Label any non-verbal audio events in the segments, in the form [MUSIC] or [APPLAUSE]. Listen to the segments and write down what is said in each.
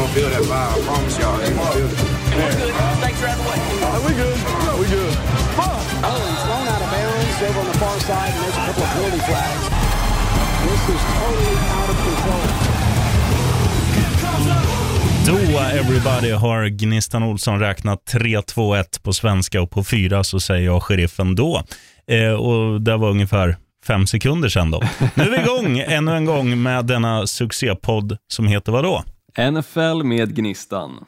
gonna feel that vibe. I promise y'all, they gonna feel it. Snakes are out of the way. we good. we good. Oh, he's thrown out of bounds over on the far side, and there's a couple of penalty flags. This is totally out of control. Då everybody har Gnistan Olsson räknat 3, 2, 1 på svenska och på fyra så säger jag sheriffen då. Eh, och det var ungefär fem sekunder sedan då. Nu är vi igång ännu en gång med denna succépodd som heter vadå? NFL med Gnistan.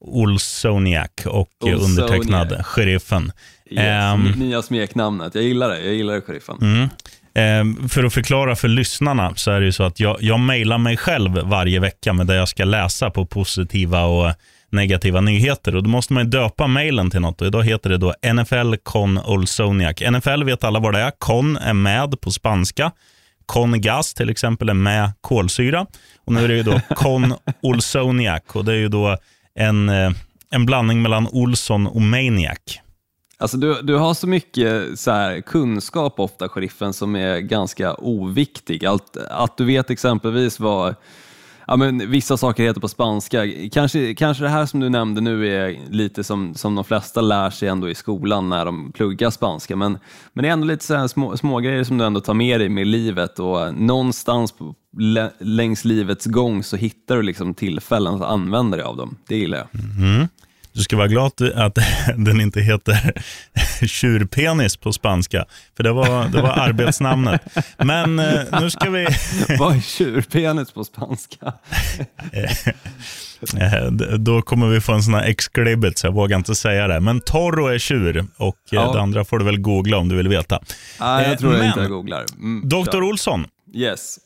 Olsoniak och Olsoniak. undertecknad sheriffen. Yes, Ehm, Nya smeknamnet. Jag gillar det. Jag gillar det, sheriffen. Mm. Eh, för att förklara för lyssnarna så är det ju så att jag, jag mejlar mig själv varje vecka med det jag ska läsa på positiva och negativa nyheter. Och Då måste man ju döpa mejlen till något och idag heter det då NFL Con Olsoniak. NFL vet alla vad det är. Con är med på spanska. Con gas till exempel är med kolsyra. Och nu är det ju då [LAUGHS] Con Olsoniak och det är ju då en, eh, en blandning mellan Olsson och Maniac. Alltså, du, du har så mycket så här, kunskap ofta, sheriffen, som är ganska oviktig. Allt, att du vet exempelvis vad ja, men vissa saker heter på spanska. Kanske, kanske det här som du nämnde nu är lite som, som de flesta lär sig ändå i skolan när de pluggar spanska. Men, men det är ändå lite så här små, små grejer som du ändå tar med dig med livet och någonstans på, längs livets gång så hittar du liksom tillfällen att använda dig av dem. Det gillar jag. Mm-hmm. Du ska vara glad att [LAUGHS] den inte heter [LAUGHS] tjurpenis på spanska, för det var, det var arbetsnamnet. Men eh, nu ska vi... [LAUGHS] Vad är tjurpenis på spanska? Eh, Då kommer vi få en sån här exklibit, så jag vågar inte säga det. Men Toro är tjur och eh, Ja. det andra får du väl googla om du vill veta. Nej, jag tror jag men- inte jag googlar. Mm, Dr. Olsson, Yes.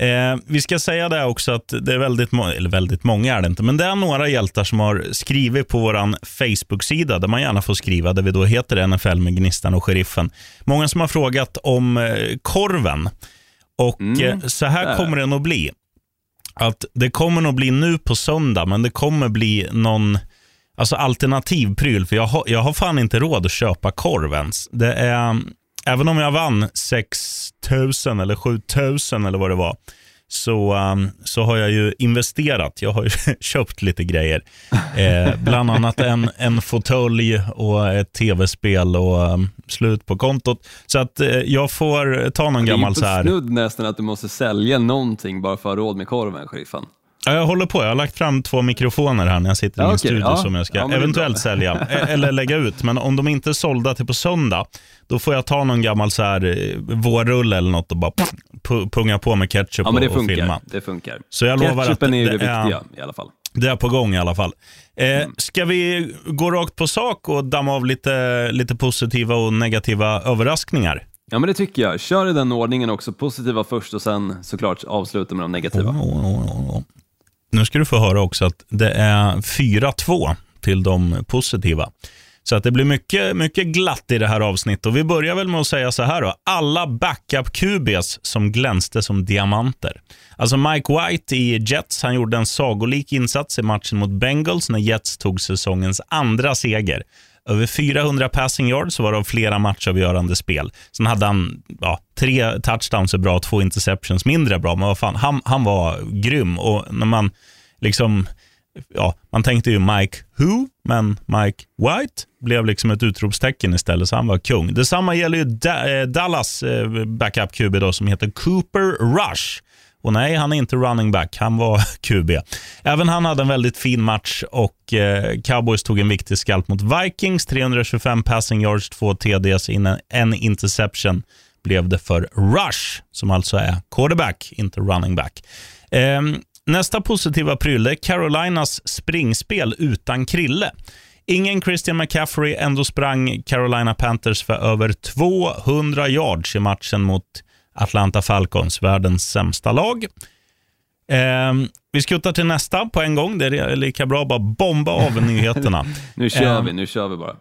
Eh, vi ska säga det också att det är väldigt, må- eller väldigt många är det inte, men det är några hjältar som har skrivit på vår Facebook-sida där man gärna får skriva, där vi då heter NFL med Gnistan och Sheriffen. Många som har frågat om eh, korven och eh, så här kommer det nog bli. Att det kommer nog bli nu på söndag, men det kommer bli någon alltså alternativ pryl, för jag har, jag har fan inte råd att köpa korv ens. Det är, även om jag vann 6 000 eller 7 000 eller vad det var, så, um, så har jag ju investerat. Jag har ju [LAUGHS] köpt lite grejer. Eh, bland annat en, en fåtölj och ett tv-spel och um, slut på kontot. Så att eh, jag får ta någon Det är gammal ju så här... på snudd nästan att du måste sälja någonting bara för att ha råd med korven, sheriffen. Ja, jag håller på. Jag har lagt fram två mikrofoner här när jag sitter i min okej. studio Ja. som jag ska Ja, eventuellt sälja [LAUGHS] e- eller lägga ut. Men om de inte är sålda till på söndag, då får jag ta någon gammal så här eh, vårrulle eller något och bara pu- punga på med ketchup Ja, men det och, och filma. Det funkar. Så jag lovar att Ketchupen är ju det, viktiga i alla fall. Det är på gång i alla fall. Eh, Mm. ska vi gå rakt på sak och damma av lite, lite positiva och negativa överraskningar? Ja, men det tycker jag. Kör i den ordningen också. Positiva först och sen såklart avsluta med de negativa. Nu ska du få höra också att det är 4-2 till de positiva. Så att det blir mycket, mycket glatt i det här avsnittet. Och vi börjar väl med att säga så här då. Alla backup-QBs som glänste som diamanter. Alltså Mike White i Jets, han gjorde en sagolik insats i matchen mot Bengals när Jets tog säsongens andra seger. Över 400 passing yards varav flera matchavgörande spel. Sen hade han ja, tre touchdowns är bra, två interceptions mindre bra, men vad fan, han, han var grym. Och när man liksom, ja, man tänkte ju Mike Who, men Mike White blev liksom ett utropstecken istället, så han var kung. Detsamma gäller ju da, eh, Dallas eh, backup-QB som heter Cooper Rush. Och nej, han är inte running back, han var [LAUGHS] QB. Även han hade en väldigt fin match och eh, Cowboys tog en viktig skalp mot Vikings. 325 passing yards, två TDs, in en interception blev det för Rush, som alltså är quarterback, inte running back. Eh, nästa positiva pryl är Carolinas springspel utan Krille. Ingen Christian McCaffrey, ändå sprang Carolina Panthers för över 200 yards i matchen mot Atlanta Falcons, världens sämsta lag. Ehm, vi skuttar till nästa på en gång. Det är lika bra att bara bomba av [LAUGHS] nyheterna. Nu kör Ehm, vi, nu kör vi bara.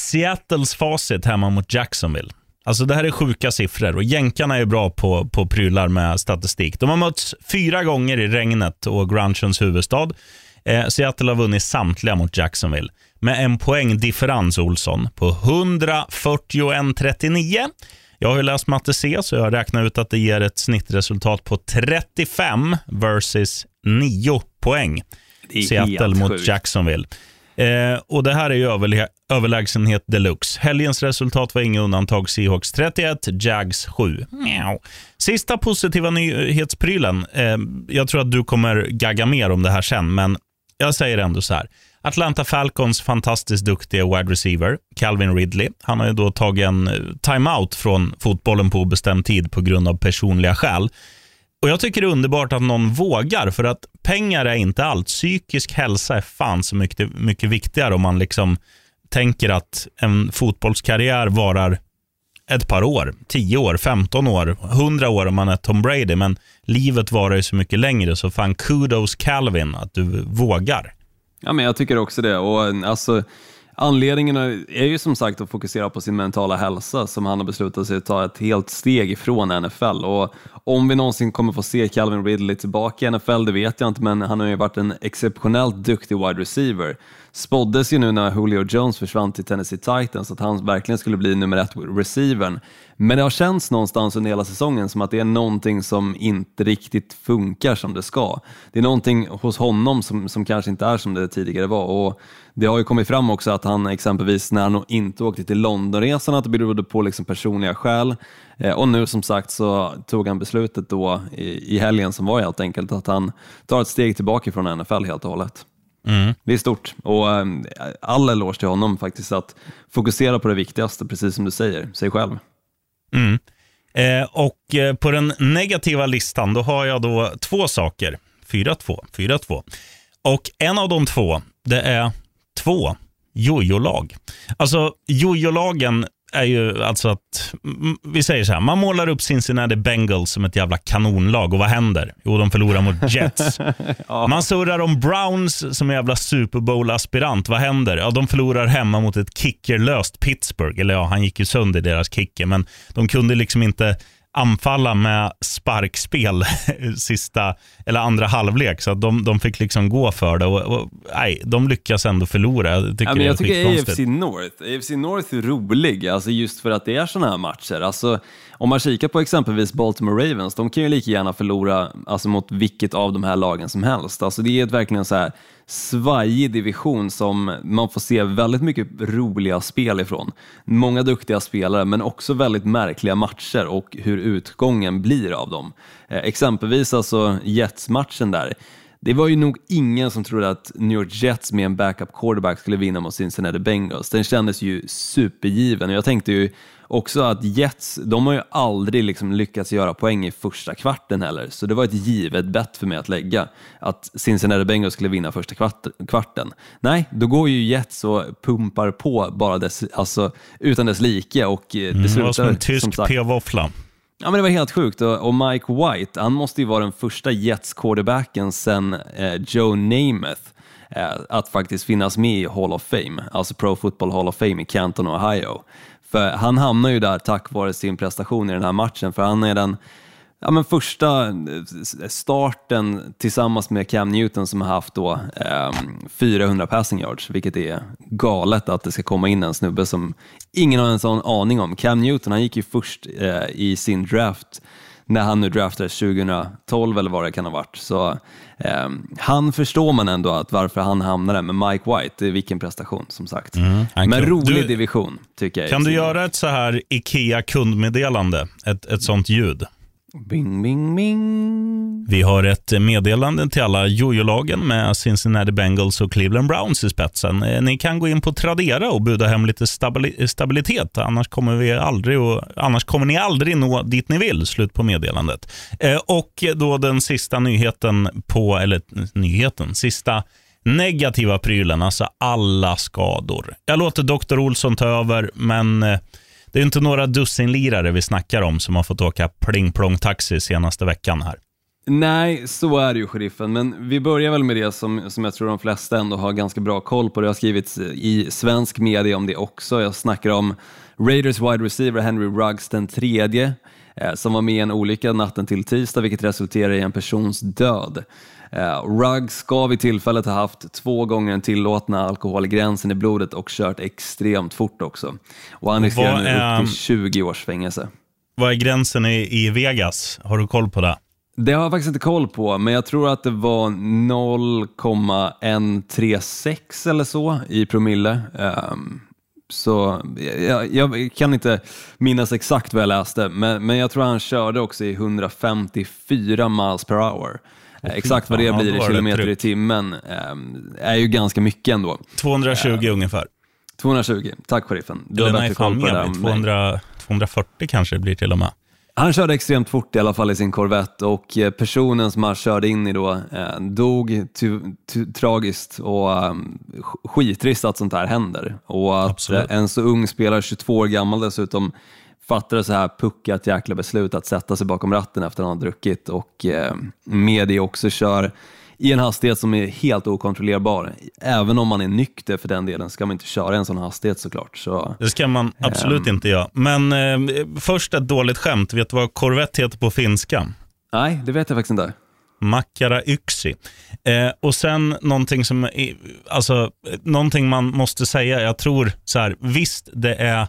Seattles facit hemma mot Jacksonville. Alltså det här är sjuka siffror och jänkarna är bra på, på prylar med statistik. De har mötts fyra gånger i regnet och grungens huvudstad. Eh, Seattle har vunnit samtliga mot Jacksonville med en poängdifferens, Olsson, på 141-39. Jag har ju läst matte C, så jag har räknat ut att det ger ett snittresultat på 35 versus 9 poäng. Seattle mot sjukt. Jacksonville. Eh, och Det här är ju överle- överlägsenhet deluxe. Helgens resultat var inga undantag. Seahawks 31, Jags 7. Mjau. Sista positiva nyhetsprylen. Eh, jag tror att du kommer gagga mer om det här sen, men jag säger ändå så här. Atlanta Falcons fantastiskt duktiga wide receiver, Calvin Ridley. Han har ju då tagit en eh, timeout från fotbollen på obestämd tid på grund av personliga skäl. Och Jag tycker det är underbart att någon vågar, för att pengar är inte allt. Psykisk hälsa är fan så mycket, mycket viktigare om man liksom tänker att en fotbollskarriär varar ett par år, 10 år, 15 år, 100 år om man är Tom Brady, men livet varar ju så mycket längre, så fan kudos Calvin att du vågar. Ja, men jag tycker också det. Och, eh, alltså, anledningen är ju som sagt att fokusera på sin mentala hälsa som han har beslutat sig att ta ett helt steg ifrån NFL. Och om vi någonsin kommer få se Calvin Ridley tillbaka i NFL, det vet jag inte, men han har ju varit en exceptionellt duktig wide receiver. Spåddes ju nu när Julio Jones försvann till Tennessee Titans att han verkligen skulle bli nummer ett receivern. Men det har känts någonstans under hela säsongen som att det är någonting som inte riktigt funkar som det ska. Det är någonting hos honom som, som kanske inte är som det tidigare var. Och det har ju kommit fram också att han exempelvis när han inte åkte till Londonresan att det berodde på liksom personliga skäl. Eh, och nu som sagt så tog han beslutet då i, i helgen som var helt enkelt att han tar ett steg tillbaka från NFL helt och hållet. Det är stort och eh, all eloge till honom faktiskt att fokusera på det viktigaste, precis som du säger, sig själv. Mm. Eh, och eh, på den negativa listan då har jag då två saker. 4-2, 4-2. Och en av de två, det är två jojo-lag. Alltså jojo-lagen är ju alltså att, vi säger så här, man målar upp Cincinnati Bengals som ett jävla kanonlag och vad händer? Jo, de förlorar mot Jets. [LAUGHS] Man surrar om Browns som en jävla Super Bowl-aspirant. Vad händer? Ja, de förlorar hemma mot ett kickerlöst Pittsburgh. Eller ja, han gick ju sönder deras kicker, men de kunde liksom inte anfalla med sparkspel [LAUGHS] sista eller andra halvlek. Så att de, de fick liksom gå för det. Och, och, nej, de lyckas ändå förlora. Jag tycker Ja, men det är jag tycker. AFC North, AFC North är rolig, alltså just för att det är sådana här matcher. Alltså, om man kikar på exempelvis Baltimore Ravens, de kan ju lika gärna förlora alltså, mot vilket av de här lagen som helst. Alltså, det är ett verkligen så här svajig division som man får se väldigt mycket roliga spel ifrån. Många duktiga spelare, men också väldigt märkliga matcher och hur utgången blir av dem. Eh, exempelvis alltså Jets-matchen där. Det var ju nog ingen som trodde att New York Jets med en backup quarterback skulle vinna mot Cincinnati Bengals. Den kändes ju supergiven och jag tänkte ju också att Jets, de har ju aldrig liksom lyckats göra poäng i första kvarten heller, så det var ett givet bett för mig att lägga att Cincinnati Bengals skulle vinna första kvart, kvarten. Nej, då går ju Jets och pumpar på bara dess, alltså, utan dess like och eh, det Mm, det var som slutar en tysk p-våffla. Ja, men det var helt sjukt och, Mike White, han måste ju vara den första Jets quarterbacken sen eh, Joe Namath eh, att faktiskt finnas med i Hall of Fame, alltså Pro Football Hall of Fame i Canton, Ohio. För han hamnar ju där tack vare sin prestation i den här matchen, för han är den ja, men första eh, starten tillsammans med Cam Newton som har haft då, eh, 400 passing yards, vilket är galet att det ska komma in en snubbe som ingen har en aning om. Cam Newton han gick ju först eh, i sin draft när han nu draftades 2012 eller vad det kan ha varit. Så eh, han förstår man ändå att varför han hamnar där, men Mike White, det är vilken prestation som sagt. han men rolig Du- division tycker jag. Kan du göra ett så här IKEA kundmeddelande? Ett, ett sånt ljud? Bing, bing, bing. Vi har ett meddelande till alla jojo-lagen med Cincinnati Bengals och Cleveland Browns i spetsen. Eh, ni kan gå in på Tradera och buda hem lite stabili- stabilitet. Annars kommer, vi aldrig och, annars kommer ni aldrig nå dit ni vill. Slut på meddelandet. Eh, och då den sista nyheten på, eller nyheten, sista negativa prylen, alltså alla skador. Jag låter Dr. Olsson ta över, men eh, det är inte några dussinlirare vi snackar om som har fått åka pling-plong-taxi senaste veckan här. Nej, så är det ju sheriffen, men vi börjar väl med det som, som jag tror de flesta ändå har ganska bra koll på. Det har skrivits i svensk media om det också. Jag snackar om Raiders wide receiver Henry Ruggs den tredje, eh, som var med i en olycka natten till tisdag, vilket resulterade i en persons död. Eh, Ruggs ska vid tillfället ha haft två gånger den tillåtna alkoholgränsen i blodet och kört extremt fort också. Och han riskerar nu upp till 20 års fängelse. Vad är gränsen i, i Vegas? Har du koll på det? Det har jag faktiskt inte koll på, men jag tror att det var 0,136 eller så i promille. Um, så jag, jag, kan inte minnas exakt vad jag läste, men, men jag tror han körde också i 154 miles per hour. Exakt vad det blir i kilometer i timmen um, är ju ganska mycket ändå. 220 um, ungefär. 220, tack sheriffen. Du Eller har bättre koll på det där 200, 240 kanske det blir till och med. Han körde extremt fort i alla fall i sin Corvette och eh, personen som han körde in i då eh, dog tragiskt och um, skitrist att sånt här händer. Och att Absolut. en så ung spelare, 22 år gammal dessutom, fattade så här puckat jäkla beslut att sätta sig bakom ratten efter att han har druckit och eh, med det också kör i en hastighet som är helt okontrollerbar. Även om man är nykter för den delen ska man inte köra en sån hastighet såklart. Så, det ska man absolut ähm, inte göra. Men eh, först ett dåligt skämt. Vet du vad Corvette heter på finska? Nej, det vet jag faktiskt inte. Makkara yksi. Eh, och sen någonting som, alltså, någonting man måste säga, jag tror så här, visst det är,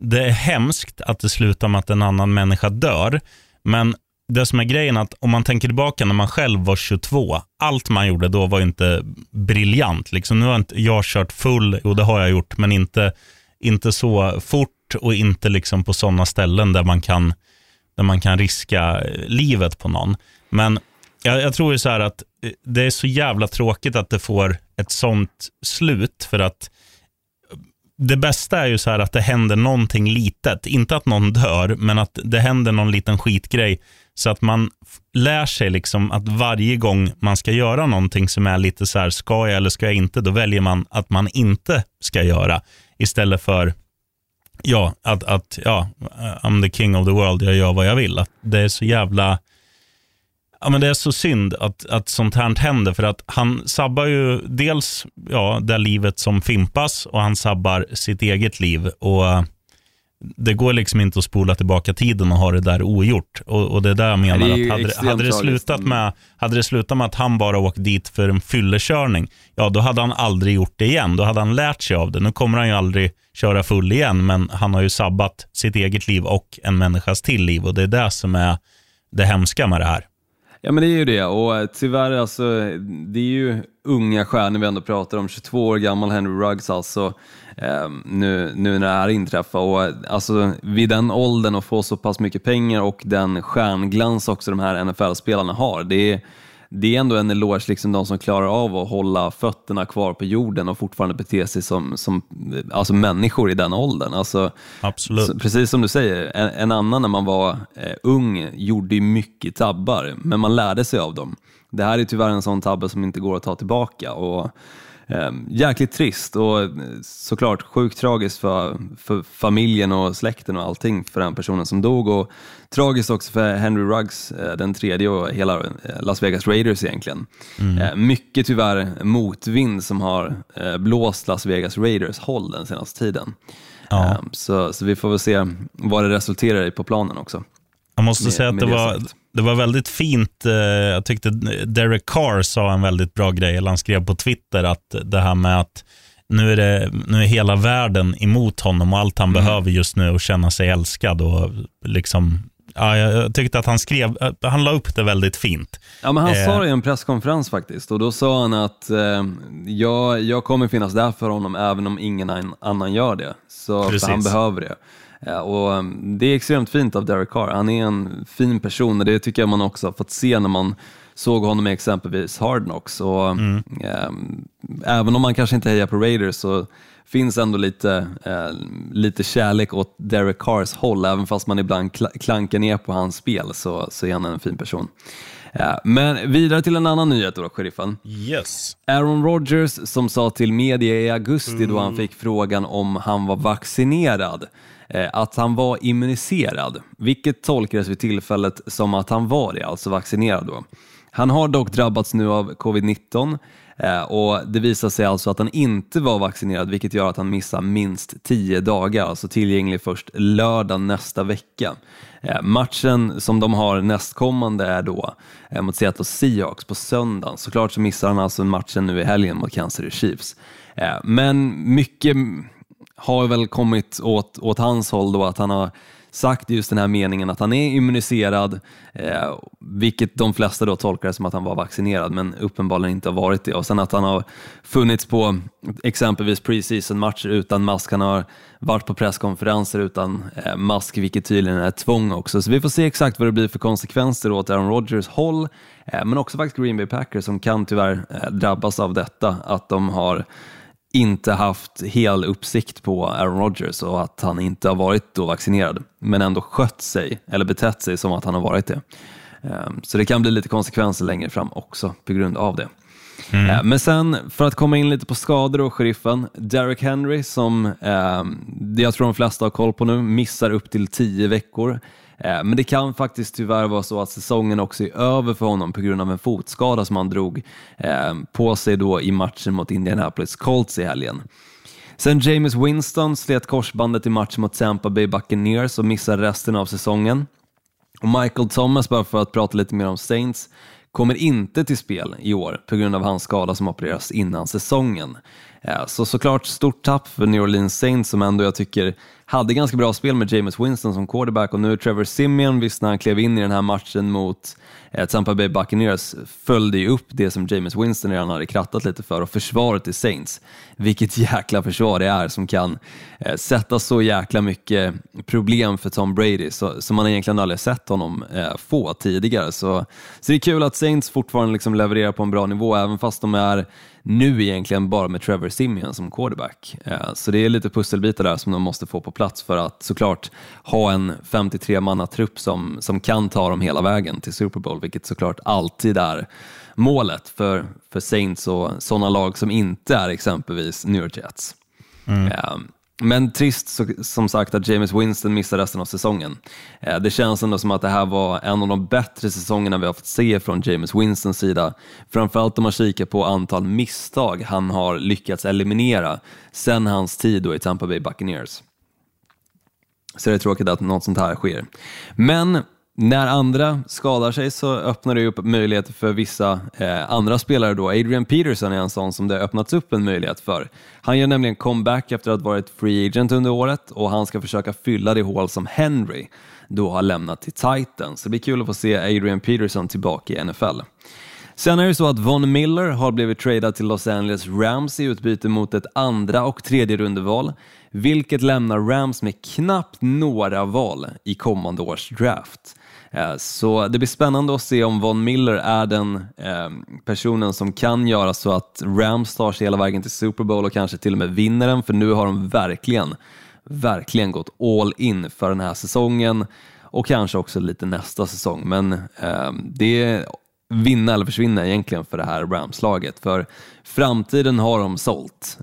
det är hemskt att det slutar med att en annan människa dör, men det som är grejen är att om man tänker tillbaka när man själv var 22, allt man gjorde då var inte briljant. Liksom, nu har inte jag kört full, och det har jag gjort, men inte, inte så fort och inte liksom på sådana ställen där man kan, där man kan riska livet på någon. Men jag, jag tror ju så här att eh, det är så jävla tråkigt att det får ett sånt slut, för att det bästa är ju så här att det händer någonting litet. Inte att någon dör, men att det händer någon liten skitgrej så att man lär sig liksom att varje gång man ska göra någonting som är lite så här, ska jag eller ska jag inte, då väljer man att man inte ska göra. Istället för, ja, att, att ja, I'm the king of the world, jag gör vad jag vill. Att det är så jävla, ja men det är så synd att, att sånt här händer, för att han sabbar ju dels, ja, det livet som Fimpas och han sabbar sitt eget liv. och det går liksom inte att spola tillbaka tiden och ha det där ogjort. Och, och det är där jag menar, att hade, hade, det slutat med, hade det slutat med att han bara åkt dit för en fyllekörning, ja då hade han aldrig gjort det igen. Då hade han lärt sig av det. Nu kommer han ju aldrig köra full igen, men han har ju sabbat sitt eget liv och en människas till liv och det är det som är det hemska med det här. Ja men det är ju det och eh, tyvärr alltså, det är ju unga stjärnor vi ändå pratar om. 22 år gammal Henry Ruggs alltså, eh, nu, nu när det här inträffar. Och, eh, alltså, vid den åldern och få så pass mycket pengar och den stjärnglans också de här NFL-spelarna har, det är, det är ändå en eloge, liksom de som klarar av att hålla fötterna kvar på jorden och fortfarande bete sig som, som alltså människor i den åldern. Alltså, Absolut. precis som du säger, en, en annan när man var eh, ung gjorde ju mycket tabbar, men man lärde sig av dem. Det här är tyvärr en sån tabbe som inte går att ta tillbaka. Och, jäkligt trist och eh, såklart sjukt tragiskt för, för familjen och släkten och allting för den personen som dog. Och tragiskt också för Henry Ruggs, eh, den tredje och hela eh, Las Vegas Raiders egentligen. Mm. Mycket tyvärr motvind som har blåst Las Vegas Raiders håll den senaste tiden. Ja. Så, så vi får väl se vad det resulterar i på planen också. Jag måste med, säga att det, det var, det var väldigt fint. Eh, jag tyckte Derek Carr sa en väldigt bra grej, eller han skrev på Twitter att det här med att nu är, det, nu är hela världen emot honom och allt han mm. behöver just nu är att känna sig älskad. Och liksom, ja, jag tyckte att han skrev, eh, han la upp det väldigt fint. Ja, men han eh. sa det i en presskonferens faktiskt och då sa han att eh, jag, jag kommer finnas där för honom även om ingen annan gör det. Så han behöver det. Och um, det är extremt fint av Derek Carr. Han är en fin person och det tycker jag man också har fått se när man såg honom i exempelvis Hard Knocks. Och, mm. eh, även om man kanske inte hejar på Raiders så finns ändå lite, eh, lite kärlek åt Derek Carrs håll, även fast man ibland kl klankar ner på hans spel så, så är han en fin person. Eh, men vidare till en annan nyhet då, sheriffen. Yes. Aaron Rodgers som sa till media i augusti mm. då han fick frågan om han var vaccinerad Eh, Eh, att han var immuniserad, vilket tolkades vid tillfället som att han var det, alltså vaccinerad. Då. Han har dock drabbats nu av covid-19 eh, och det visar sig alltså att han inte var vaccinerad vilket gör att han missar minst 10 dagar, alltså tillgänglig först lördag nästa vecka. Eh, matchen som de har nästkommande är då mot Seattle Seahawks på söndagen. Såklart så missar han alltså matchen nu i helgen mot Kansas City Chiefs. Men mycket har väl kommit åt, åt hans håll då att han har sagt just den här meningen att han är immuniserad, eh, vilket de flesta då tolkar som att han var vaccinerad, men uppenbarligen inte har varit det. Och sen att han har funnits på exempelvis preseason-matcher utan mask, han har varit på presskonferenser utan eh, mask, vilket tydligen är ett tvång också. Så vi får se exakt vad det blir för konsekvenser åt Aaron Rodgers håll, eh, men också faktiskt Green Bay Packers som kan tyvärr eh, drabbas av detta, att de har inte haft hel uppsikt på Aaron Rodgers och att han inte har varit då vaccinerad, men ändå skött sig eller betett sig som att han har varit det. Ehm, så det kan bli lite konsekvenser längre fram också på grund av det. Mm. Ehm, men sen för att komma in lite på skador och sheriffen, Derek Henry som eh, jag tror de flesta har koll på nu, missar upp till tio veckor. Eh, men det kan faktiskt tyvärr vara så att säsongen också är över för honom på grund av en fotskada som han drog eh, på sig då i matchen mot Indianapolis Colts i helgen. Sen James Winston slet korsbandet i matchen mot Tampa Bay Buccaneers och missar resten av säsongen. Och Michael Thomas, bara för att prata lite mer om Saints, kommer inte till spel i år på grund av hans skada som opereras innan säsongen. Eh, så såklart stort tapp för New Orleans Saints som ändå jag tycker hade ganska bra spel med James Winston som quarterback och nu Trevor Simeon, visst när han klev in i den här matchen mot eh, Tampa Bay Buccaneers, följde ju upp det som James Winston redan hade krattat lite för och försvaret i Saints. Vilket [LAUGHS] jäkla försvar det är som kan eh, sätta så jäkla mycket problem för Tom Brady så, som man egentligen aldrig sett honom få tidigare. Så, så det är kul att Saints fortfarande liksom levererar på en bra nivå även fast de är nu egentligen bara med Trevor Simeon som quarterback. Eh, så det är lite pusselbitar där som de måste få på plats för att såklart ha en 53-manna trupp som, som kan ta dem hela vägen till Super Bowl, vilket såklart alltid är målet för, för Saints och sådana lag som inte är exempelvis New York Jets. Mm. Men trist så, som sagt att James Winston missar resten av säsongen. Eh, det känns ändå som att det här var en av de bättre säsongerna vi har fått se från James Winstons sida. Framförallt om man kikar på antal misstag han har lyckats eliminera sen hans tid då i Tampa Bay Buccaneers. Så det är tråkigt att något sånt här sker. Men när andra skadar sig så öppnar det upp möjligheter för vissa eh, andra spelare. Då. Adrian Peterson är en sån som det har öppnats upp en möjlighet för. Han gör nämligen comeback efter att ha varit free agent under året och han ska försöka fylla det hål som Henry då har lämnat till Titans. Så det blir kul att få se Adrian Peterson tillbaka i NFL. Sen är det så att Von Miller har blivit tradad till Los Angeles Rams i utbyte mot ett andra och tredje rundeval, vilket lämnar Rams med knappt några val i kommande års draft. Eh, så det blir spännande att se om Von Miller är den eh, personen som kan göra så att Rams tar sig hela vägen till Super Bowl och kanske till och med vinner den, för nu har de verkligen, verkligen gått all in för den här säsongen och kanske också lite nästa säsong. Men eh, det är vinna eller försvinna egentligen för det här Rams-laget, för framtiden har de sålt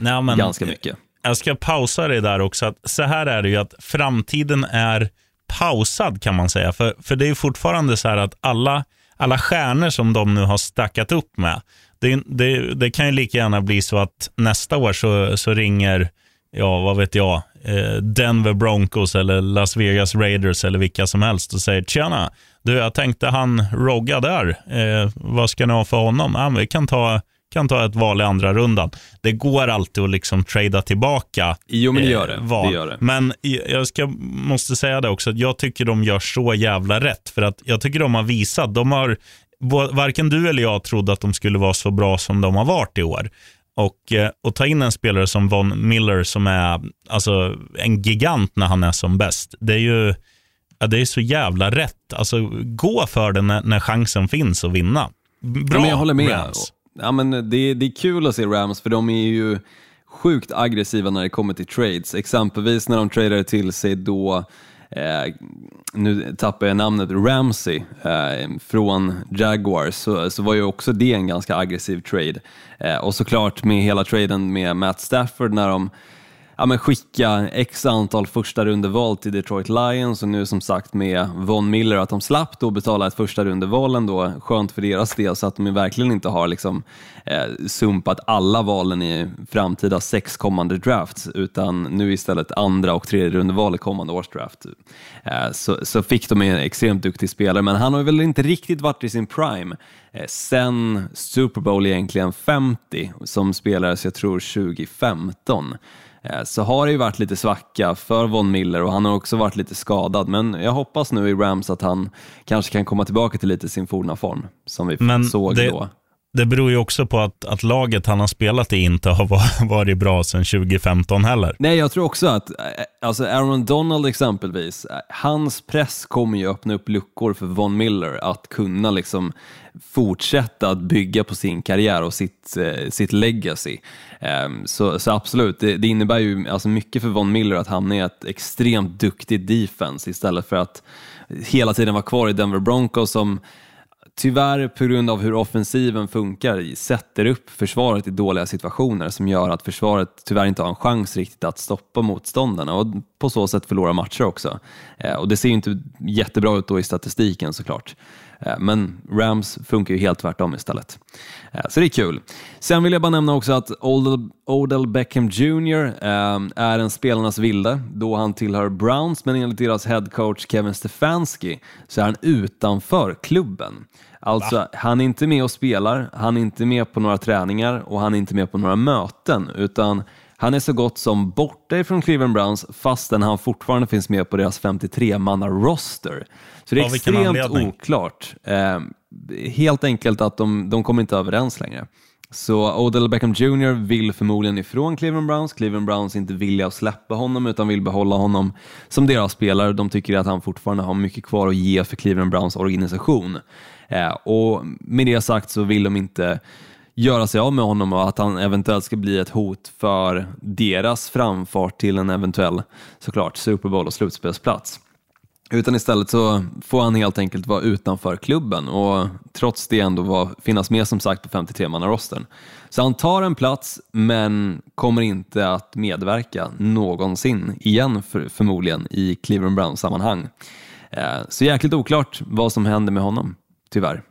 Nej, men, ganska mycket. Jag ska pausa det där också. Att så här är det ju att framtiden är pausad kan man säga. För, för det är fortfarande så här att alla, alla stjärnor som de nu har stackat upp med, det, det, det kan ju lika gärna bli så att nästa år så, så ringer, ja vad vet jag, eh, Denver Broncos eller Las Vegas Raiders eller vilka som helst och säger tjena, du jag tänkte han Rogga där, eh, vad ska ni ha för honom? Ja, vi kan ta kan ta ett val i andra rundan. Det går alltid att liksom trada tillbaka. Jo, men det gör det. Eh, det, gör det. Men jag ska, måste säga det också, att jag tycker de gör så jävla rätt. För att jag tycker de har visat, de har, varken du eller jag trodde att de skulle vara så bra som de har varit i år. Och, eh, och ta in en spelare som Von Miller som är alltså, en gigant när han är som bäst. Det är ju ja, det är så jävla rätt. Alltså, gå för det när, när chansen finns att vinna. Bra, ja, jag håller med. Rams ja, men det, det är kul att se Rams för de är ju sjukt aggressiva när det kommer till trades. Exempelvis när de tradade till sig då Eh, nu tappar jag namnet, Ramsey eh, från Jaguars, så, så var ju också det en ganska aggressiv trade. Eh, och såklart med hela traden med Matt Stafford när de ja, men skicka x antal första rundeval till Detroit Lions och nu som sagt med Von Miller att de slapp då betala ett första rundeval ändå. Skönt för deras del så att de verkligen inte har liksom, eh, sumpat alla valen i framtida sex kommande drafts utan nu istället andra och tredje rundeval i kommande års draft. Eh, så, så fick de en extremt duktig spelare men han har väl inte riktigt varit i sin prime eh, sen Super Bowl egentligen 50 som spelades jag tror 2015 eh, så har det ju varit lite svacka för Von Miller och han har också varit lite skadad. Men jag hoppas nu i Rams att han kanske kan komma tillbaka till lite sin forna form som vi Men såg det- då. Det beror ju också på att, att laget han har spelat i inte har [LAUGHS] varit bra sedan 2015 heller. Nej, jag tror också att eh, alltså Aaron Donald exempelvis, eh, hans press kommer ju öppna upp luckor för Von Miller att kunna liksom fortsätta att bygga på sin karriär och sitt, eh, sitt legacy. Ehm, så, så absolut, det, det innebär ju alltså mycket för Von Miller att hamna i ett extremt duktigt defense istället för att hela tiden vara kvar i Denver Broncos som tyvärr på grund av hur offensiven funkar sätter upp försvaret i dåliga situationer som gör att försvaret tyvärr inte har en chans riktigt att stoppa motståndarna och på så sätt förlora matcher också. Eh, och det ser ju inte jättebra ut då i statistiken såklart. Eh, Men Rams funkar ju helt tvärtom istället. Eh, Så det är kul. Sen vill jag bara nämna också att Odell, Beckham Jr eh, är en spelarnas vilde då han tillhör Browns men enligt deras headcoach Kevin Stefanski så är han utanför klubben. Alltså, han är inte med och spelar, han är inte med på några träningar och han är inte med på några möten utan han är så gott som borta ifrån Cleveland Browns fastän han fortfarande finns med på deras 53-manna-roster. Så det är vilken extremt oklart. Eh, helt enkelt att de, de kommer inte överens längre. Så Odell Beckham Jr vill förmodligen ifrån Cleveland Browns. Cleveland Browns är inte villiga att släppa honom utan vill behålla honom som deras spelare. De tycker att han fortfarande har mycket kvar att ge för Cleveland Browns organisation. Eh, och med det sagt så vill de inte göra sig av med honom och att han eventuellt ska bli ett hot för deras framfart till en eventuell, såklart, Super Bowl och slutspelsplats. Utan istället så får han helt enkelt vara utanför klubben och trots det ändå var, finnas med som sagt på 53-mannarosten. Så han tar en plats men kommer inte att medverka någonsin igen för, förmodligen i Cleveland Browns-sammanhang. Eh, så jäkligt oklart vad som händer med honom, tyvärr.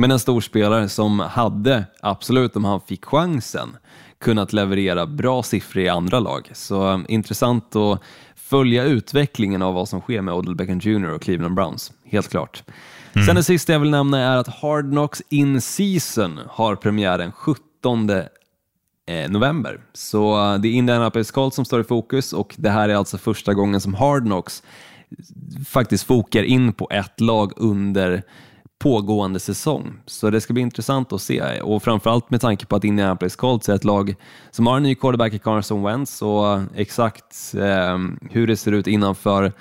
Men en stor spelare som hade, absolut om han fick chansen, kunnat leverera bra siffror i andra lag. Så eh, intressant att följa utvecklingen av vad som sker med Odell Beckham Jr och Cleveland Browns, helt klart. Sen det sista jag vill nämna är att Hard Knocks In Season har premiär den 17 eh, november. Så eh, det är Indianapolis Colts som står i fokus och det här är alltså första gången som Hard Knocks faktiskt fokar in på ett lag under pågående säsong. Så det ska bli intressant att se och framförallt med tanke på att Indianapolis Colts är ett lag som har en ny quarterback i Carson Wentz och exakt eh, hur det ser ut innanför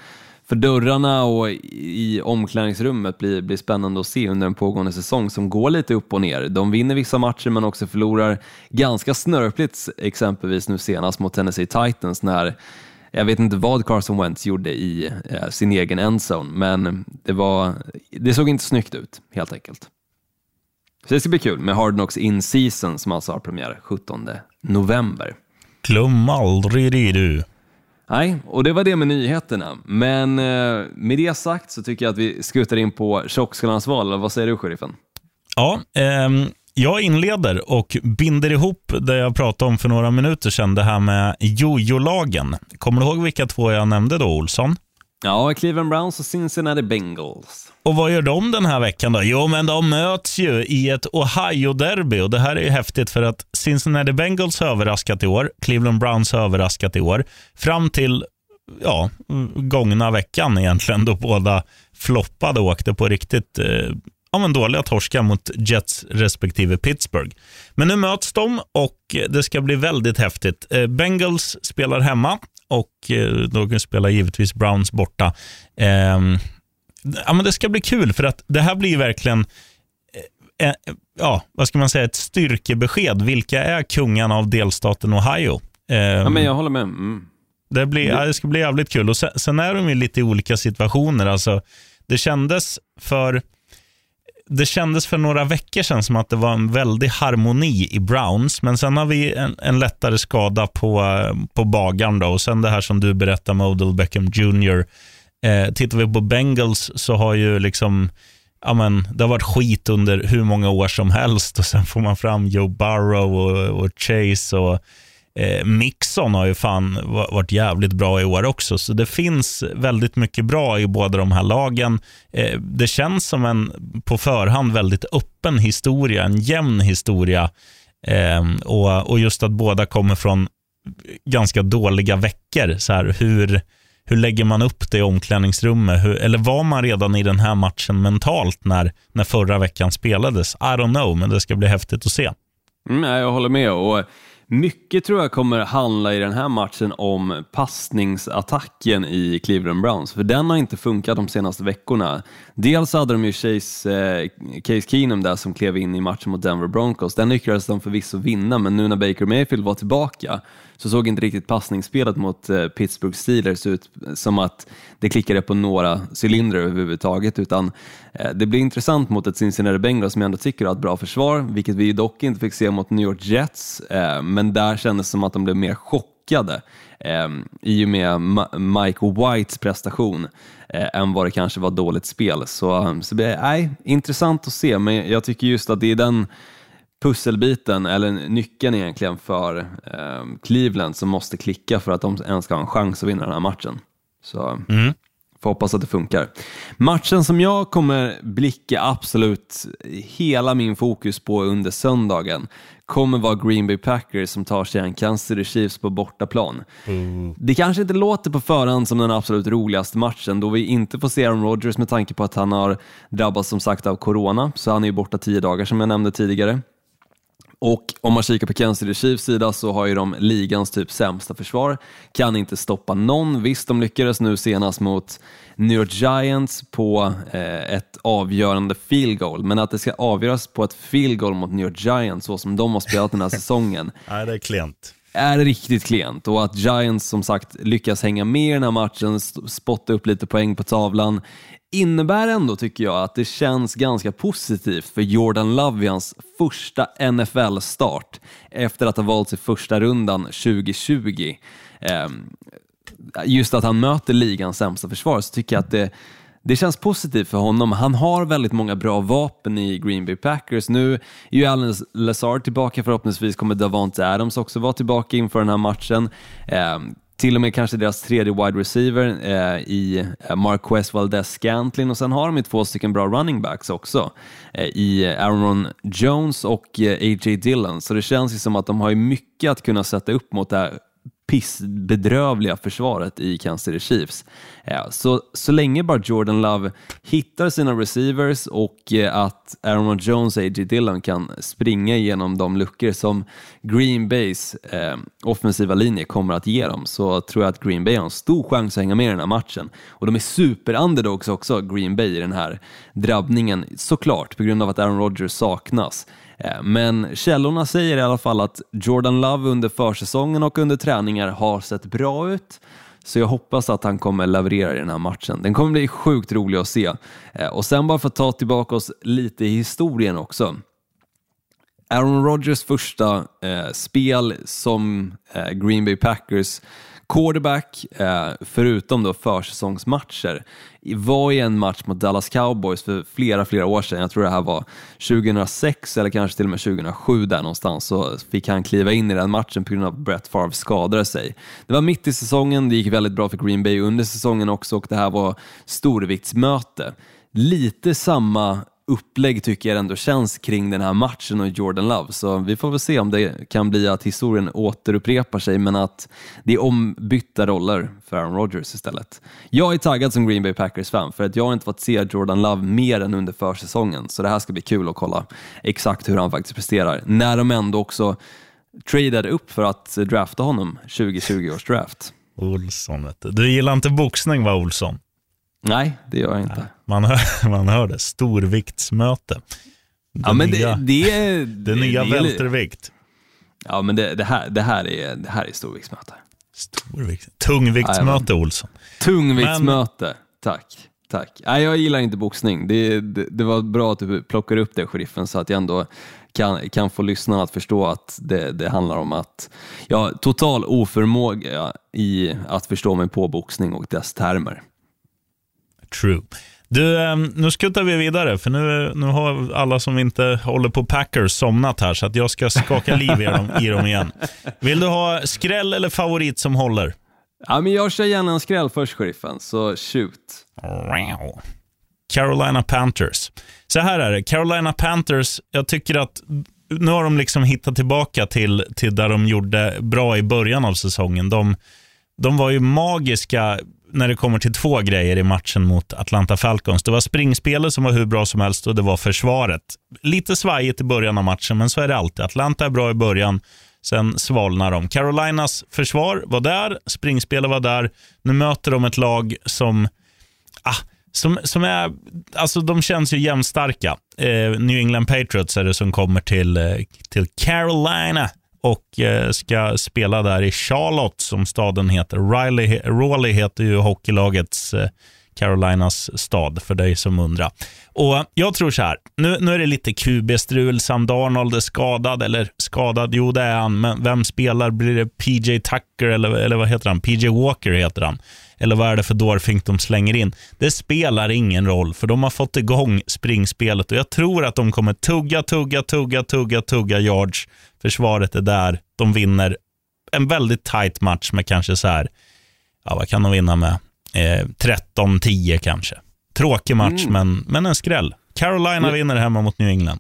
för dörrarna och i omklädningsrummet blir, blir spännande att se under en pågående säsong som går lite upp och ner. De vinner vissa matcher men också förlorar ganska snörpligt exempelvis nu senast mot Tennessee Titans när jag vet inte vad Carson Wentz gjorde i eh, sin egen endzone, men det, var, det såg inte snyggt ut helt enkelt. Så det ska bli kul med Hard Knocks In Season som alltså har premiär 17 november. Glöm aldrig det du. Nej, och det var det med nyheterna. Men eh, med det sagt så tycker jag att vi skuttar in på tjockskallarnas val. Vad säger du, sheriffen? Ja, ehm, jag inleder och binder ihop det jag pratade om för några minuter sedan, det här med jojo-lagen. Kommer du ihåg vilka två jag nämnde då, Olsson? Ja, Cleveland Browns och Cincinnati Bengals. Och vad gör de den här veckan då? Jo, men de möts ju i ett Ohio-derby och det här är ju häftigt för att Cincinnati Bengals har överraskat i år, Cleveland Browns har överraskat i år. Fram till ja, gångna veckan egentligen då båda floppade och åkte på riktigt eh, ja, men dåliga torskar mot Jets respektive Pittsburgh. Men nu möts de och det ska bli väldigt häftigt. Eh, Bengals spelar hemma och eh, då spelar givetvis Browns borta. Ehm, ja, men det ska bli kul för att det här blir verkligen eh, ja, vad ska man säga, ett styrkebesked. Vilka är kungarna av delstaten Ohio? Ehm, Ja, men jag håller med. Mm. det, blir, ja, det ska bli jävligt kul. Och sen, sen är de ju lite i olika situationer. Alltså, det, kändes för, det kändes för några veckor sedan som att det var en väldig harmoni i Browns, men sen har vi en, en lättare skada på, på bagan Då. Och sen det här som du berättar med Odell Beckham Jr. Eh, tittar vi på Bengals så har ju liksom Amen, det har varit skit under hur många år som helst och sen får man fram Joe Burrow och, och Chase och Eh, Mixon har ju fan varit jävligt bra i år också, så det finns väldigt mycket bra i båda de här lagen. Eh, det känns som en på förhand väldigt öppen historia, en jämn historia. Eh, och, och just att båda kommer från ganska dåliga veckor. Så här, hur, hur lägger man upp det i omklädningsrummet? Hur, eller var man redan i den här matchen mentalt när, när förra veckan spelades? I don't know, men det ska bli häftigt att se. Mm, jag håller med. Och mycket tror jag kommer handla i den här matchen om passningsattacken i Cleveland Browns, för den har inte funkat de senaste veckorna. Dels hade de ju Chase, eh, Case Keenum där som klev in i matchen mot Denver Broncos. Den lyckades de förvisso vinna, men nu när Baker Mayfield var tillbaka så såg inte riktigt passningsspelet mot eh, Pittsburgh Steelers ut som att det klickade på några cylindrar överhuvudtaget, utan eh, det blir intressant mot ett Cincinnati Bengals som jag ändå tycker har ett bra försvar, vilket vi dock inte fick se mot New York Jets, eh, men där kändes det som att de blev mer chockade i och med Mike Whites prestation än vad det kanske var dåligt spel. Så, så nej, intressant att se, men jag tycker just att det är den pusselbiten, eller nyckeln egentligen för eh, Cleveland som måste klicka för att de ens ska ha en chans att vinna den här matchen. Så mm. får hoppas att det funkar. Matchen som jag kommer blicka absolut hela min fokus på under söndagen kommer vara Green Bay Packers som tar sig an Kansas City Chiefs på bortaplan. Mm. Det kanske inte låter på förhand som den absolut roligaste matchen då vi inte får se Aaron Rodgers med tanke på att han har drabbats som sagt av corona, så han är ju borta tio dagar som jag nämnde tidigare. Och om man kikar på Kansas City Chiefs sida så har ju de ligans typ sämsta försvar, kan inte stoppa någon. Visst, de lyckades nu senast mot New York Giants på eh, ett avgörande field goal, men att det ska avgöras på ett field goal mot New York Giants så som de har spelat den här [LAUGHS] säsongen. Nej, det är klent är riktigt klent och att Giants som sagt lyckas hänga med i den här matchen, spotta upp lite poäng på tavlan, innebär ändå, tycker jag, att det känns ganska positivt för Jordan Love i hans första NFL-start efter att ha valt sig första rundan 2020. Ehm, just att han möter ligans sämsta försvar så tycker jag att det det känns positivt för honom. Han har väldigt många bra vapen i Green Bay Packers. Nu är ju Alan Lazard tillbaka, förhoppningsvis kommer Davante Adams också vara tillbaka inför den här matchen. Eh, till och med kanske deras tredje wide receiver eh, i eh, Marquez Valdez Scantlin och sen har de ju två stycken bra running backs också eh, i Aaron Jones och eh, A.J. Dillon. Så det känns ju som att de har mycket att kunna sätta upp mot det här pissbedrövliga försvaret i Kansas City Chiefs. Eh, så, så länge bara Jordan Love hittar sina receivers och eh, att Aaron Jones och A.J. Dillon kan springa igenom de luckor som Green Bays eh, offensiva linje kommer att ge dem så tror jag att Green Bay har en stor chans att hänga med i den här matchen. Och de är super-underdogs också, Green Bay, i den här drabbningen såklart på grund av att Aaron Rodgers saknas. Eh, men källorna säger i alla fall att Jordan Love under försäsongen och under träningar har sett bra ut. Så jag hoppas att han kommer leverera i den här matchen. Den kommer bli sjukt rolig att se. Eh, och sen bara för att ta tillbaka oss lite i historien också. Aaron Rodgers första eh, spel som eh, Green Bay Packers quarterback, eh, förutom då försäsongsmatcher, var i en match mot Dallas Cowboys för flera, flera år sedan. Jag tror det här var 2006 eller kanske till och med 2007 där någonstans, så fick han kliva in i den matchen på grund av att Brett Favre skadade sig. Det var mitt i säsongen, det gick väldigt bra för Green Bay under säsongen också och det här var storviktsmöte. Lite samma upplägg tycker jag ändå känns kring den här matchen och Jordan Love. Så vi får väl se om det kan bli att historien återupprepar sig men att det är ombytta roller för Aaron Rodgers istället. Jag är taggad som Green Bay Packers-fan för att jag har inte fått se Jordan Love mer än under försäsongen så det här ska bli kul att kolla exakt hur han faktiskt presterar när de ändå också tradade upp för att drafta honom 2020 års draft. Olsson, du gillar inte boxning va Olsson? Nej, det gör jag inte. Man hör, [LAUGHS] man hör det. Storviktsmöte. Det ja, men nya, det, det, det nya det, [LAUGHS] vältervikt. Ja, men det, det, här, det, här är, det här är storviktsmöte. Storvikt. Tungviktsmöte, ja, Olsson. Tungviktsmöte, men... tack. Tack. Nej, jag gillar inte boxning. Det, det, det, var bra att du plockar upp det, sheriffen, så att jag ändå kan, kan få lyssnarna att förstå att det, det handlar om att ja, total oförmåga i att förstå mig på boxning och dess termer. True. Du, ehm, nu skuttar vi vidare, för nu, nu har alla som inte håller på Packers somnat här, så att jag ska skaka liv i dem, i dem igen. Vill du ha skräll eller favorit som håller? Ja, men jag kör gärna en skräll först, sheriffen, så shoot. Carolina Panthers. Så här är det, Carolina Panthers, jag tycker att nu har de liksom hittat tillbaka till, till där de gjorde bra i början av säsongen. De, de var ju magiska när det kommer till två grejer i matchen mot Atlanta Falcons. Det var springspelet som var hur bra som helst och det var försvaret. Lite svajigt i början av matchen, men så är det alltid. Atlanta är bra i början, sen svalnar de. Carolinas försvar var där, springspelet var där. Nu möter de ett lag som ah, som, som är, alltså de känns ju jämnstarka. Eh, New England Patriots är det som kommer till, eh, till Carolina och eh, ska spela där i Charlotte som staden heter. Riley, Raleigh heter ju hockeylagets eh, Carolinas stad, för dig som undrar. Och Jag tror så här, nu, nu är det lite QB-strul. Sam Darnold är skadad, eller skadad, jo det är han, men vem spelar? Blir det PJ Tucker eller, eller vad heter han? PJ Walker heter han. Eller vad är det för dårfink de slänger in? Det spelar ingen roll, för de har fått igång springspelet och jag tror att de kommer tugga, tugga, tugga, tugga, tugga yards. Försvaret är där. De vinner en väldigt tight match med kanske så här, ja vad kan de vinna med? Eh, 13-10 kanske. Tråkig match, mm. men, men en skräll. Carolina vinner hemma mot New England.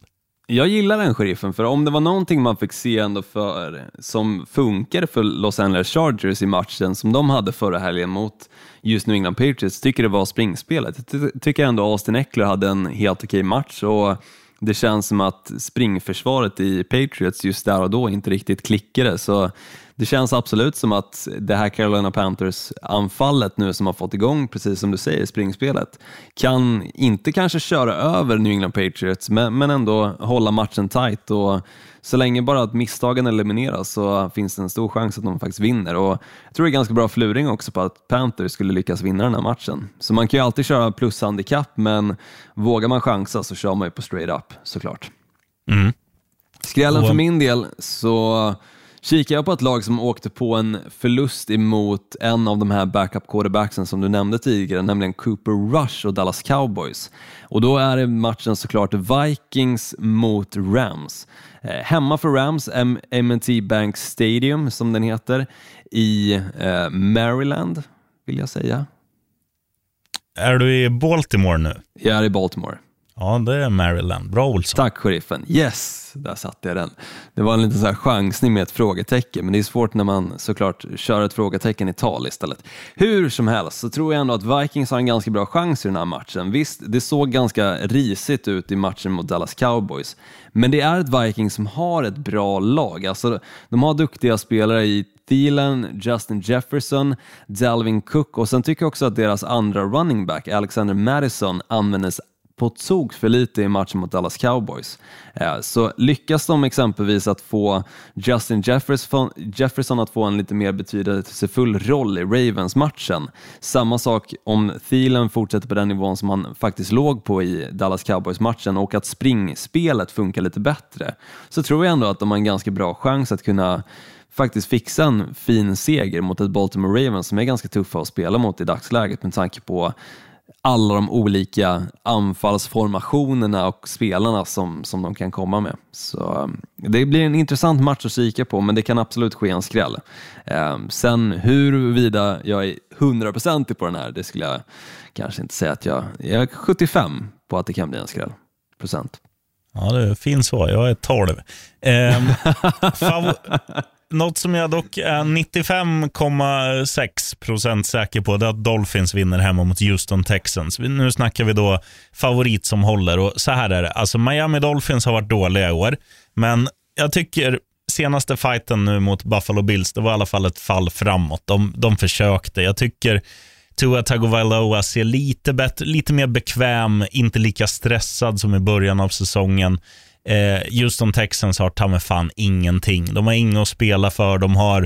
Jag gillar den sheriffen, för om det var någonting man fick se ändå för, som funkade för Los Angeles Chargers i matchen som de hade förra helgen mot just New England Patriots, tycker det var springspelet. Jag tycker ändå Austin Eckler hade en helt okej match och det känns som att springförsvaret i Patriots just där och då inte riktigt klickade. Så det känns absolut som att det här Carolina Panthers-anfallet nu som har fått igång, precis som du säger, springspelet, kan inte kanske köra över New England Patriots, men, men ändå hålla matchen tight. Och så länge bara att misstagen elimineras så finns det en stor chans att de faktiskt vinner. Och jag tror det är ganska bra fluring också på att Panthers skulle lyckas vinna den här matchen. Så man kan ju alltid köra plushandikapp, men vågar man chansa så kör man ju på straight up såklart. Mm. Skrällen för min del så kikar jag på ett lag som åkte på en förlust emot en av de här backup quarterbacksen som du nämnde tidigare, nämligen Cooper Rush och Dallas Cowboys. Och då är det matchen såklart Vikings mot Rams. Eh, hemma för Rams, M&T Bank Stadium som den heter, i eh, Maryland vill jag säga. Är du i Baltimore nu? Jag är i Baltimore. Ja, det är Maryland. Bra Olsson. Tack sheriffen. Yes, där satte jag den. Det var en liten så här chansning med ett frågetecken, men det är svårt när man såklart kör ett frågetecken i tal istället. Hur som helst så tror jag ändå att Vikings har en ganska bra chans i den här matchen. Visst, det såg ganska risigt ut i matchen mot Dallas Cowboys, men det är ett Vikings som har ett bra lag. Alltså, de har duktiga spelare i Thielen, Justin Jefferson, Dalvin Cook och sen tycker jag också att deras andra running back, Alexander Madison, användes på tok för lite i matchen mot Dallas Cowboys. Eh, så lyckas de exempelvis att få Justin Jefferson, Jefferson att få en lite mer betydelsefull roll i Ravens-matchen. Samma sak om Thielen fortsätter på den nivån som han faktiskt låg på i Dallas Cowboys-matchen och att springspelet funkar lite bättre, så tror jag ändå att de har en ganska bra chans att kunna faktiskt fixa en fin seger mot ett Baltimore Ravens som är ganska tuffa att spela mot i dagsläget med tanke på alla de olika anfallsformationerna och spelarna som, som de kan komma med. Så um, Det blir en intressant match att kika på, men det kan absolut ske en skräll. Um, sen huruvida jag är hundraprocentig på den här, det skulle jag kanske inte säga att jag, jag är 75 på att det kan bli en skräll procent. Ja, det är fint svar. Jag är 12. Eh, [LAUGHS] något som jag dock är 95,6 procent säker på det är att Dolphins vinner hemma mot Houston Texans. Nu snackar vi då favorit som håller. Och så här är det. Alltså Miami Dolphins har varit dåliga i år, men jag tycker senaste fighten nu mot Buffalo Bills, det var i alla fall ett fall framåt. De, de försökte. Jag tycker Tua Tagovailoa ser lite, bättre, lite mer bekväm, inte lika stressad som i början av säsongen. Eh, Houston Texans har ta med fan ingenting. De har inget att spela för. De har...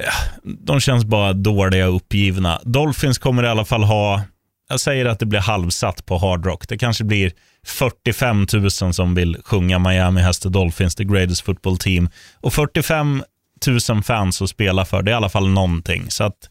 Eh, de känns bara dåliga och uppgivna. Dolphins kommer i alla fall ha... Jag säger att det blir halvsatt på Hard Rock. Det kanske blir 45 000 som vill sjunga Miami has the Dolphins, the greatest football team. Och 45 000 fans att spela för, det är i alla fall någonting. Så att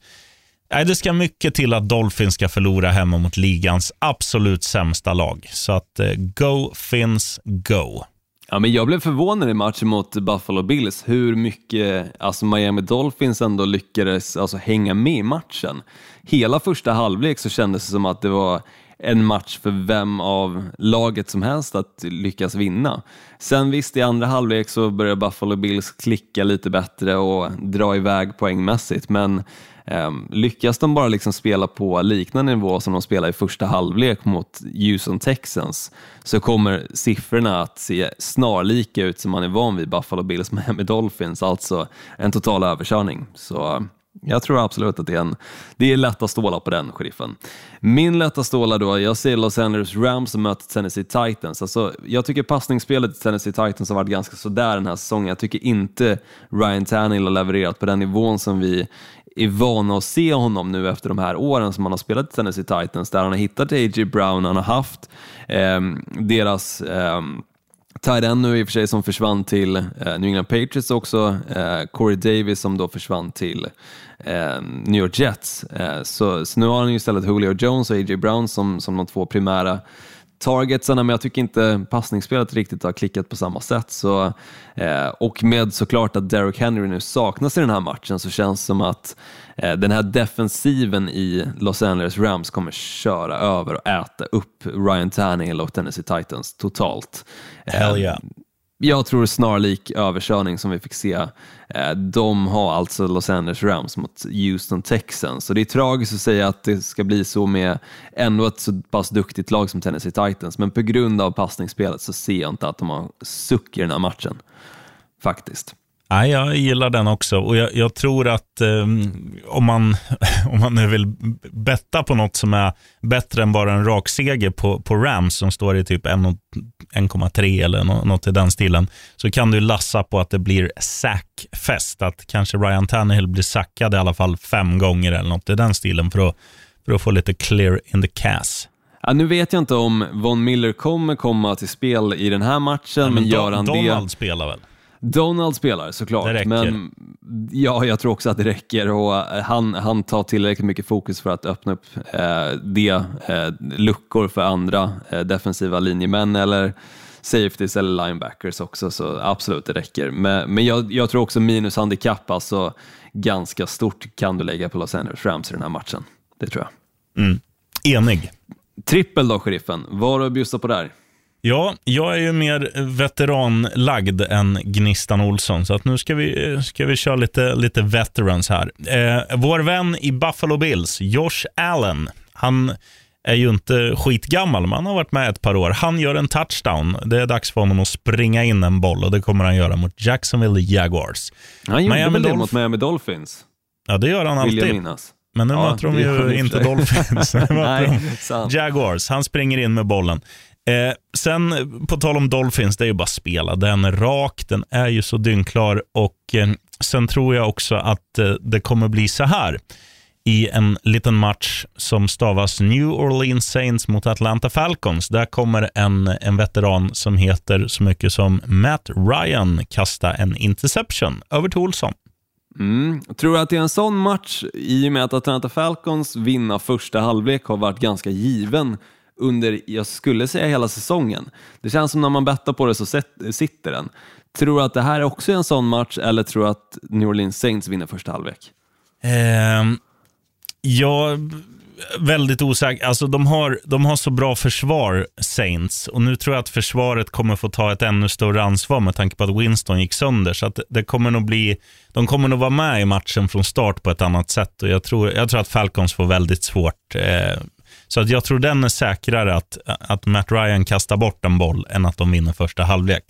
Nej, det ska mycket till att Dolphins ska förlora hemma mot ligans absolut sämsta lag. Så att eh, go Finns, go. Ja, men jag blev förvånad i matchen mot Buffalo Bills hur mycket alltså Miami Dolphins ändå lyckades alltså, hänga med i matchen. Hela första halvlek så kändes det som att det var en match för vem av laget som helst att lyckas vinna. Sen visst, i andra halvlek så börjar Buffalo Bills klicka lite bättre och dra iväg poängmässigt, men eh, lyckas de bara liksom spela på liknande nivå som de spelade i första halvlek mot Houston Texans så kommer siffrorna att se snarlika ut som man är van vid Buffalo Bills Miami Dolphins, alltså en total överkörning. Så jag tror absolut att det är, en, det är lätta stålar på den, sheriffen. Min lätta stålar då, jag ser Los Angeles Rams som möter Tennessee Titans. Alltså, jag tycker passningsspelet i Tennessee Titans har varit ganska sådär den här säsongen. Jag tycker inte Ryan Tannehill har levererat på den nivån som vi är vana att se honom nu efter de här åren som han har spelat i Tennessee Titans, där han har hittat A.J. Brown, han har haft eh, deras eh, tight nu i och för sig som försvann till eh, New England Patriots också, eh, Corey Davis som då försvann till eh, New York Jets. Eh, så, så, nu har han ju istället Julio Jones och A.J. Brown som, som de två primära targetsarna, men jag tycker inte passningsspelet riktigt har klickat på samma sätt. Så, eh, och med såklart att Derrick Henry nu saknas i den här matchen så känns det som att eh, den här defensiven i Los Angeles Rams kommer köra över och äta upp Ryan Tannehill och Tennessee Titans totalt. Hell yeah. Jag tror snarlik överkörning som vi fick se. Eh, de har alltså Los Angeles Rams mot Houston Texans. Så det är tragiskt att säga att det ska bli så med ändå ett så pass duktigt lag som Tennessee Titans, men på grund av passningsspelet så ser jag inte att de har suck i den här matchen. Faktiskt. Nej, jag gillar den också och jag, jag tror att eh, om, man, [LAUGHS] om man nu vill betta på något som är bättre än bara en rak seger på, på Rams som står i typ 1,3 eller något i den stilen, så kan du lassa på att det blir sackfest. Att kanske Ryan Tannehill blir sackad i alla fall fem gånger eller något i den stilen för att, för att få lite clear in the cast. Ja, nu vet jag inte om Von Miller kommer komma till spel i den här matchen, ja, men, men gör han Donald det... Donald spelar väl? Donald spelar såklart, men ja, jag tror också att det räcker och han, han tar tillräckligt mycket fokus för att öppna upp eh, de eh, luckor för andra eh, defensiva linjemän eller safeties eller linebackers också, så absolut det räcker. Men, men jag, jag tror också minus handikapp, alltså ganska stort kan du lägga på Los Angeles Rams i den här matchen. Det tror jag. Mm. Enig. Trippel då, sheriffen. Vad har du att bjussa på där? Ja, jag är ju mer veteranlagd än Gnistan Olsson, så att nu ska vi, ska vi köra lite, lite veterans här. Eh, vår vän i Buffalo Bills, Josh Allen, han är ju inte skitgammal, men han har varit med ett par år. Han gör en touchdown. Det är dags för honom att springa in en boll och det kommer han göra mot Jacksonville Jaguars. Han gjorde Miami väl det mot Miami Dolphins? Ja, det gör han alltid. Men nu ja, möter de ju inte Dolphins. [LAUGHS] Nej, Jaguars. Han springer in med bollen. Eh, sen på tal om Dolphins, det är ju bara att spela. Den är rak, den är ju så dyngklar och eh, sen tror jag också att eh, det kommer bli så här i en liten match som stavas New Orleans Saints mot Atlanta Falcons. Där kommer en, en veteran som heter så mycket som Matt Ryan kasta en interception över till Olsson. Mm. Tror du att det är en sån match, i och med att Atlanta Falcons vinna första halvlek har varit ganska given under, jag skulle säga hela säsongen. Det känns som när man bettar på det så sitter den. Tror du att det här är också en sån match eller tror du att New Orleans Saints vinner första halvlek? Eh, ja, väldigt osäker. Alltså, de, har, de har så bra försvar, Saints, och nu tror jag att försvaret kommer få ta ett ännu större ansvar med tanke på att Winston gick sönder. Så att det kommer nog bli, de kommer nog vara med i matchen från start på ett annat sätt. Och jag, tror, jag tror att Falcons får väldigt svårt eh, så att jag tror den är säkrare att, att Matt Ryan kastar bort en boll än att de vinner första halvlek.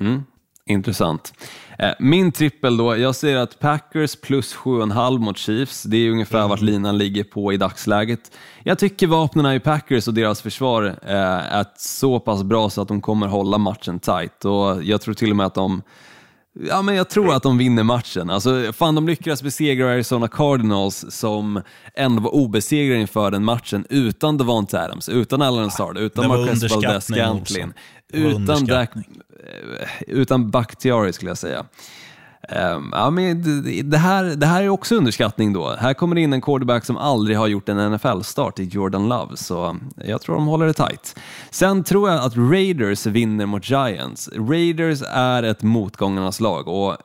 Mm, intressant. Eh, min trippel då, jag ser att Packers plus 7,5 mot Chiefs, det är ungefär mm. vart linan ligger på i dagsläget. Jag tycker vapnen i Packers och deras försvar eh, är så pass bra så att de kommer hålla matchen tight och jag tror till och med att de Ja, men jag tror att de vinner matchen. Alltså, fan, de lyckades besegra Arizona Cardinals som ändå var obesegrade inför den matchen utan Devonte Adams, utan Alan Sard, utan Marcus Valdez Scantlin, utan, Dak, eh, utan Bakhtiari skulle jag säga. Ehm, ja, men det, här, det här är också underskattning då. Här kommer det in en quarterback som aldrig har gjort en NFL-start i Jordan Love, så jag tror de håller det tight. Sen tror jag att Raiders vinner mot Giants. Raiders är ett motgångarnas lag och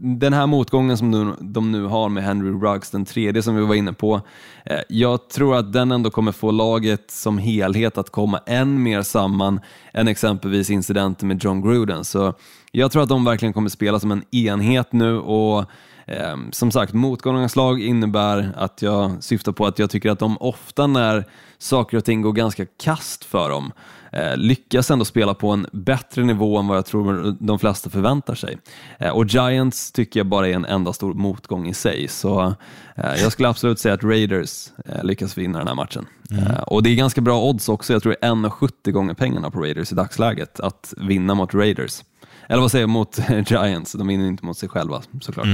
den här motgången som de, de nu har med Henry Ruggs, den tredje som vi var inne på, eh, jag tror att den ändå kommer få laget som helhet att komma än mer samman än exempelvis incidenten med John Gruden. Så jag tror att de verkligen kommer spela som en enhet nu och eh, som sagt, motgångarnas lag innebär att jag syftar på att jag tycker att de ofta när saker och ting går ganska kast för dem eh, lyckas ändå spela på en bättre nivå än vad jag tror de flesta förväntar sig. Eh, och Giants tycker jag bara är en enda stor motgång i sig, så eh, jag skulle absolut säga att Raiders eh, lyckas vinna den här matchen. Eh, och det är ganska bra odds också, jag tror det är 1,70 gånger pengarna på Raiders i dagsläget att vinna mot Raiders. Eller vad säger jag, mot [LAUGHS] Giants, de vinner inte mot sig själva såklart.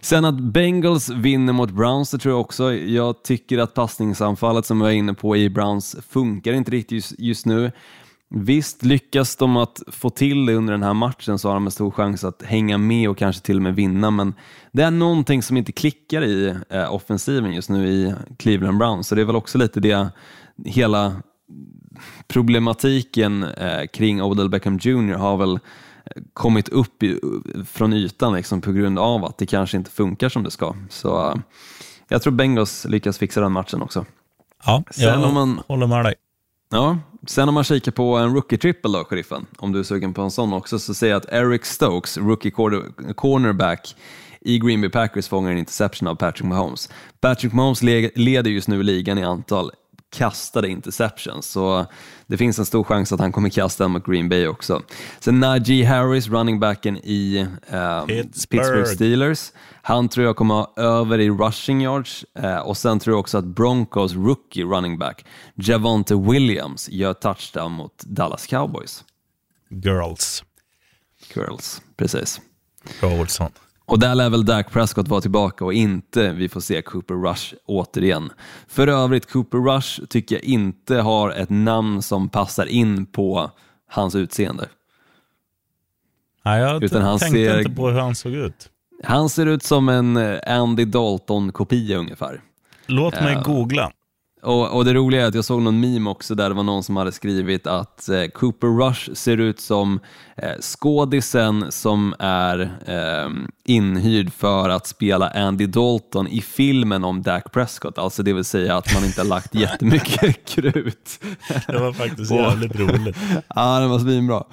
Sen att Bengals vinner mot Browns, det tror jag också. Jag tycker att passningsanfallet som jag var inne på i Browns funkar inte riktigt just, just nu. Visst, lyckas de att få till det under den här matchen så har de en stor chans att hänga med och kanske till och med vinna, men det är någonting som inte klickar i eh, offensiven just nu i Cleveland Browns, så det är väl också lite det hela problematiken eh, kring Odell Beckham Jr har väl kommit upp i, från ytan liksom, på grund av att det kanske inte funkar som det ska. Så uh, jag tror Bengals lyckas fixa den matchen också. Ja, Sen jag om man- håller med dig. Ja, sen om man kikar på en rookie-trippel då, sheriffen, om du är sugen på en sån också, så säger jag att Eric Stokes, rookie quarter- cornerback i Green Bay Packers fångar en interception av Patrick Mahomes. Patrick Mahomes le- leder just nu ligan i antal kastade interceptions, så det finns en stor chans att han kommer kasta en mot Green Bay också. Sen Najee Harris, running backen i eh, Pittsburgh. Steelers, han tror jag kommer ha över i rushing yards eh, och sen tror jag också att Broncos rookie running back Javonte Williams gör touchdown mot Dallas Cowboys. Girls. Girls, precis. Olsson. Och där lär väl Dak Prescott vara tillbaka och inte vi får se Cooper Rush återigen. För övrigt, Cooper Rush tycker jag inte har ett namn som passar in på hans utseende. Nej, jag Utan han tänkte ser- inte på hur han såg ut. Han ser ut som en eh, Andy Dalton-kopia ungefär. Låt mig googla. Och, och det roliga är att jag såg någon meme också där det var någon som hade skrivit att eh, Cooper Rush ser ut som eh, skådisen som är eh, inhyrd för att spela Andy Dalton i filmen om Dak Prescott. Alltså det vill säga att man inte har lagt jättemycket [LAUGHS] krut. Det var faktiskt Och- jävligt roligt. Ja, den var svinbra.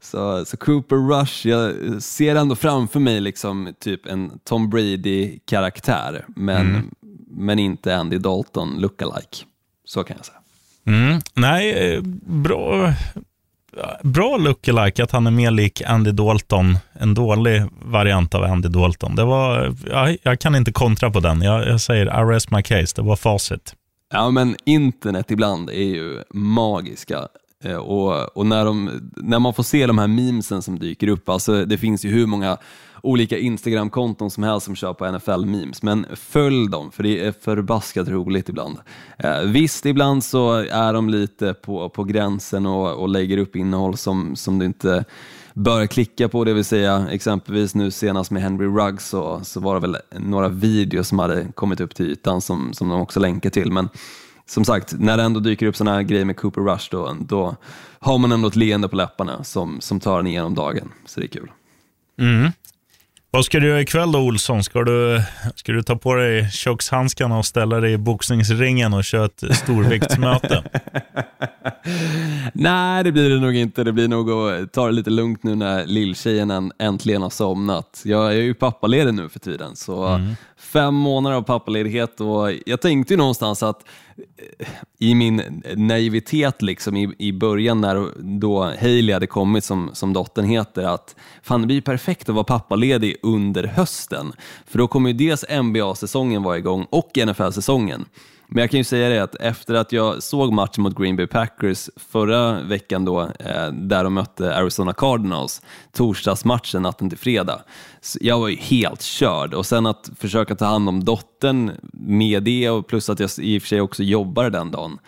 Så, så Cooper Rush, jag ser ändå framför mig liksom typ en Tom Brady-karaktär, men, men inte Andy Dalton lookalike. Så kan jag säga. Mm. Nej, eh, bra, bra lookalike att han är mer lik Andy Dalton. En dålig variant av Andy Dalton. Det var, jag, jag kan inte kontra på den. Jag, jag säger I rest my case. Det var facit. Ja, men internet ibland är ju magiska. Eh, Och, och när, de, när man får se de här memesen som dyker upp, alltså det finns ju hur många olika Instagram-konton som helst som kör på NFL-memes, men följ dem för det är förbaskat roligt ibland. Eh, visst, ibland så är de lite på, på gränsen och, och lägger upp innehåll som, som du inte bör klicka på, det vill säga exempelvis nu senast med Henry Ruggs så, så var det väl några videos som hade kommit upp till ytan som, som de också länkar till, men som sagt, när det ändå dyker upp sådana här grejer med Cooper Rush då, då har man ändå ett leende på läpparna som, som tar en igenom dagen, så det är kul. Mm. Vad ska du göra ikväll då, Olsson? Ska du, ska du ta på dig kökshandskarna och ställa dig i boxningsringen och köra ett storviktsmöte? [LAUGHS] Nej, det blir det nog inte. Det blir nog att ta det lite lugnt nu när lilltjejen än- äntligen har somnat. Jag är ju pappaledig nu för tiden, så fem månader av pappaledighet och jag tänkte ju någonstans att eh, i min naivitet liksom i, i början när då Hailey hade kommit som, som dottern heter att fan det blir perfekt att vara pappaledig under hösten för då kommer ju dels NBA-säsongen vara igång och NFL-säsongen. Men jag kan ju säga det att efter att jag såg matchen mot Green Bay Packers förra veckan då, eh, där de mötte Arizona Cardinals, torsdagsmatchen natten till fredag, jag var ju helt körd. Och sen att försöka ta hand om dottern med det och plus att jag i och för sig också jobbade den dagen,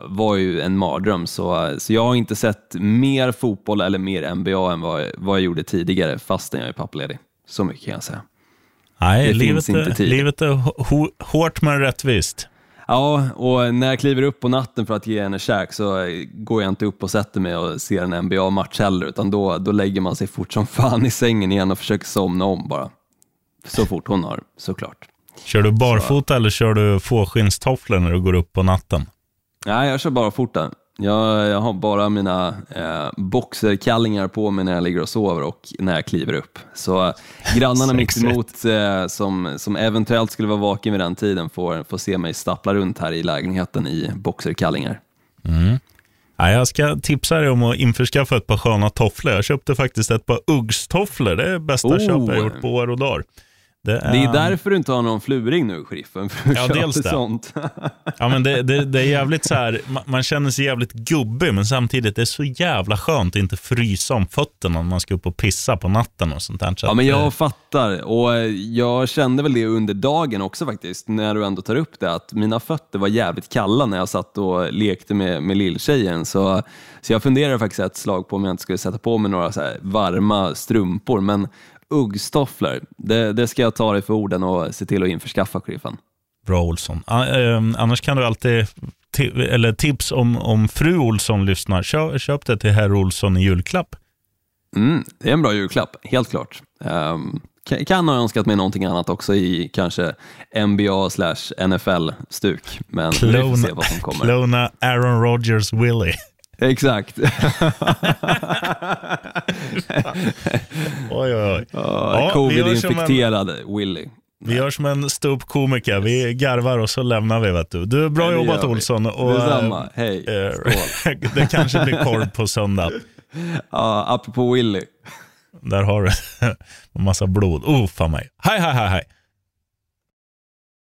var ju en mardröm. Så, så jag har inte sett mer fotboll eller mer NBA än vad, vad jag gjorde tidigare, fastän jag är pappaledig. Så mycket kan jag säga. Nej, Det livet, finns inte tid. livet är hå- hårt men rättvist. Ja, och när jag kliver upp på natten för att ge henne käk så går jag inte upp och sätter mig och ser en NBA-match heller, utan då, då lägger man sig fort som fan i sängen igen och försöker somna om bara. så fort hon har, såklart. Kör du barfota eller kör du fåskinnstofflor när du går upp på natten? Nej, jag kör bara fota. Jag, jag har bara mina eh, boxerkallingar på mig när jag ligger och sover och när jag kliver upp. Så [LAUGHS] grannarna mitt Sexigt. emot eh, som, som eventuellt skulle vara vaken vid den tiden får, får se mig stappla runt här i lägenheten i boxerkallingar. Ja, jag ska tipsa dig om att införskaffa ett par sköna tofflor. Jag köpte faktiskt ett par Uggs-tofflor. Det är bästa Oh. köp jag gjort på år och dagar. Det är, Det är därför du inte har någon fluring nu, sheriffen. För Ja, dels det. Sånt. Ja, men det, det, det är jävligt så här, man, känner sig jävligt gubbig, men samtidigt det är så jävla skönt att inte frysa om fötterna när man ska upp och pissa på natten och sånt där. Så Ja, men eh, jag fattar. Och eh, jag kände väl det under dagen också faktiskt, när du ändå tar upp det, att mina fötter var jävligt kalla när jag satt och lekte med, med lilltjejen. Så, så jag funderade faktiskt ett slag på om jag inte skulle sätta på mig några så varma strumpor, men uggstofflor, det, det ska jag ta dig för orden och se till att införskaffa, sheriffen. Bra Olsson. Ah, eh, annars kan du alltid, ti- eller tips om, om fru Olsson lyssnar, köp, köp det till herr Olsson i julklapp. Mm, det är en bra julklapp, helt klart. Um, kan, kan ha önskat mig någonting annat också i kanske NBA slash NFL-stuk, men vi får se vad som kommer. [LAUGHS] klona Aaron Rodgers Willie. Exakt. Oj, oj, oj. Ja, som en- Covid-infekterad Willy. Vi gör som en ståuppkomiker. Vi garvar och så lämnar vi. Vet du. du bra jobbat vi. Olsson. Och, Detsamma. eh, Hej. eh, Skål. [LAUGHS] det kanske blir korv på söndag. [LAUGHS] Ja, apropå Willy. Där har du [LAUGHS] en massa blod. Oh, fan mig. Hej, hej, hej, hej.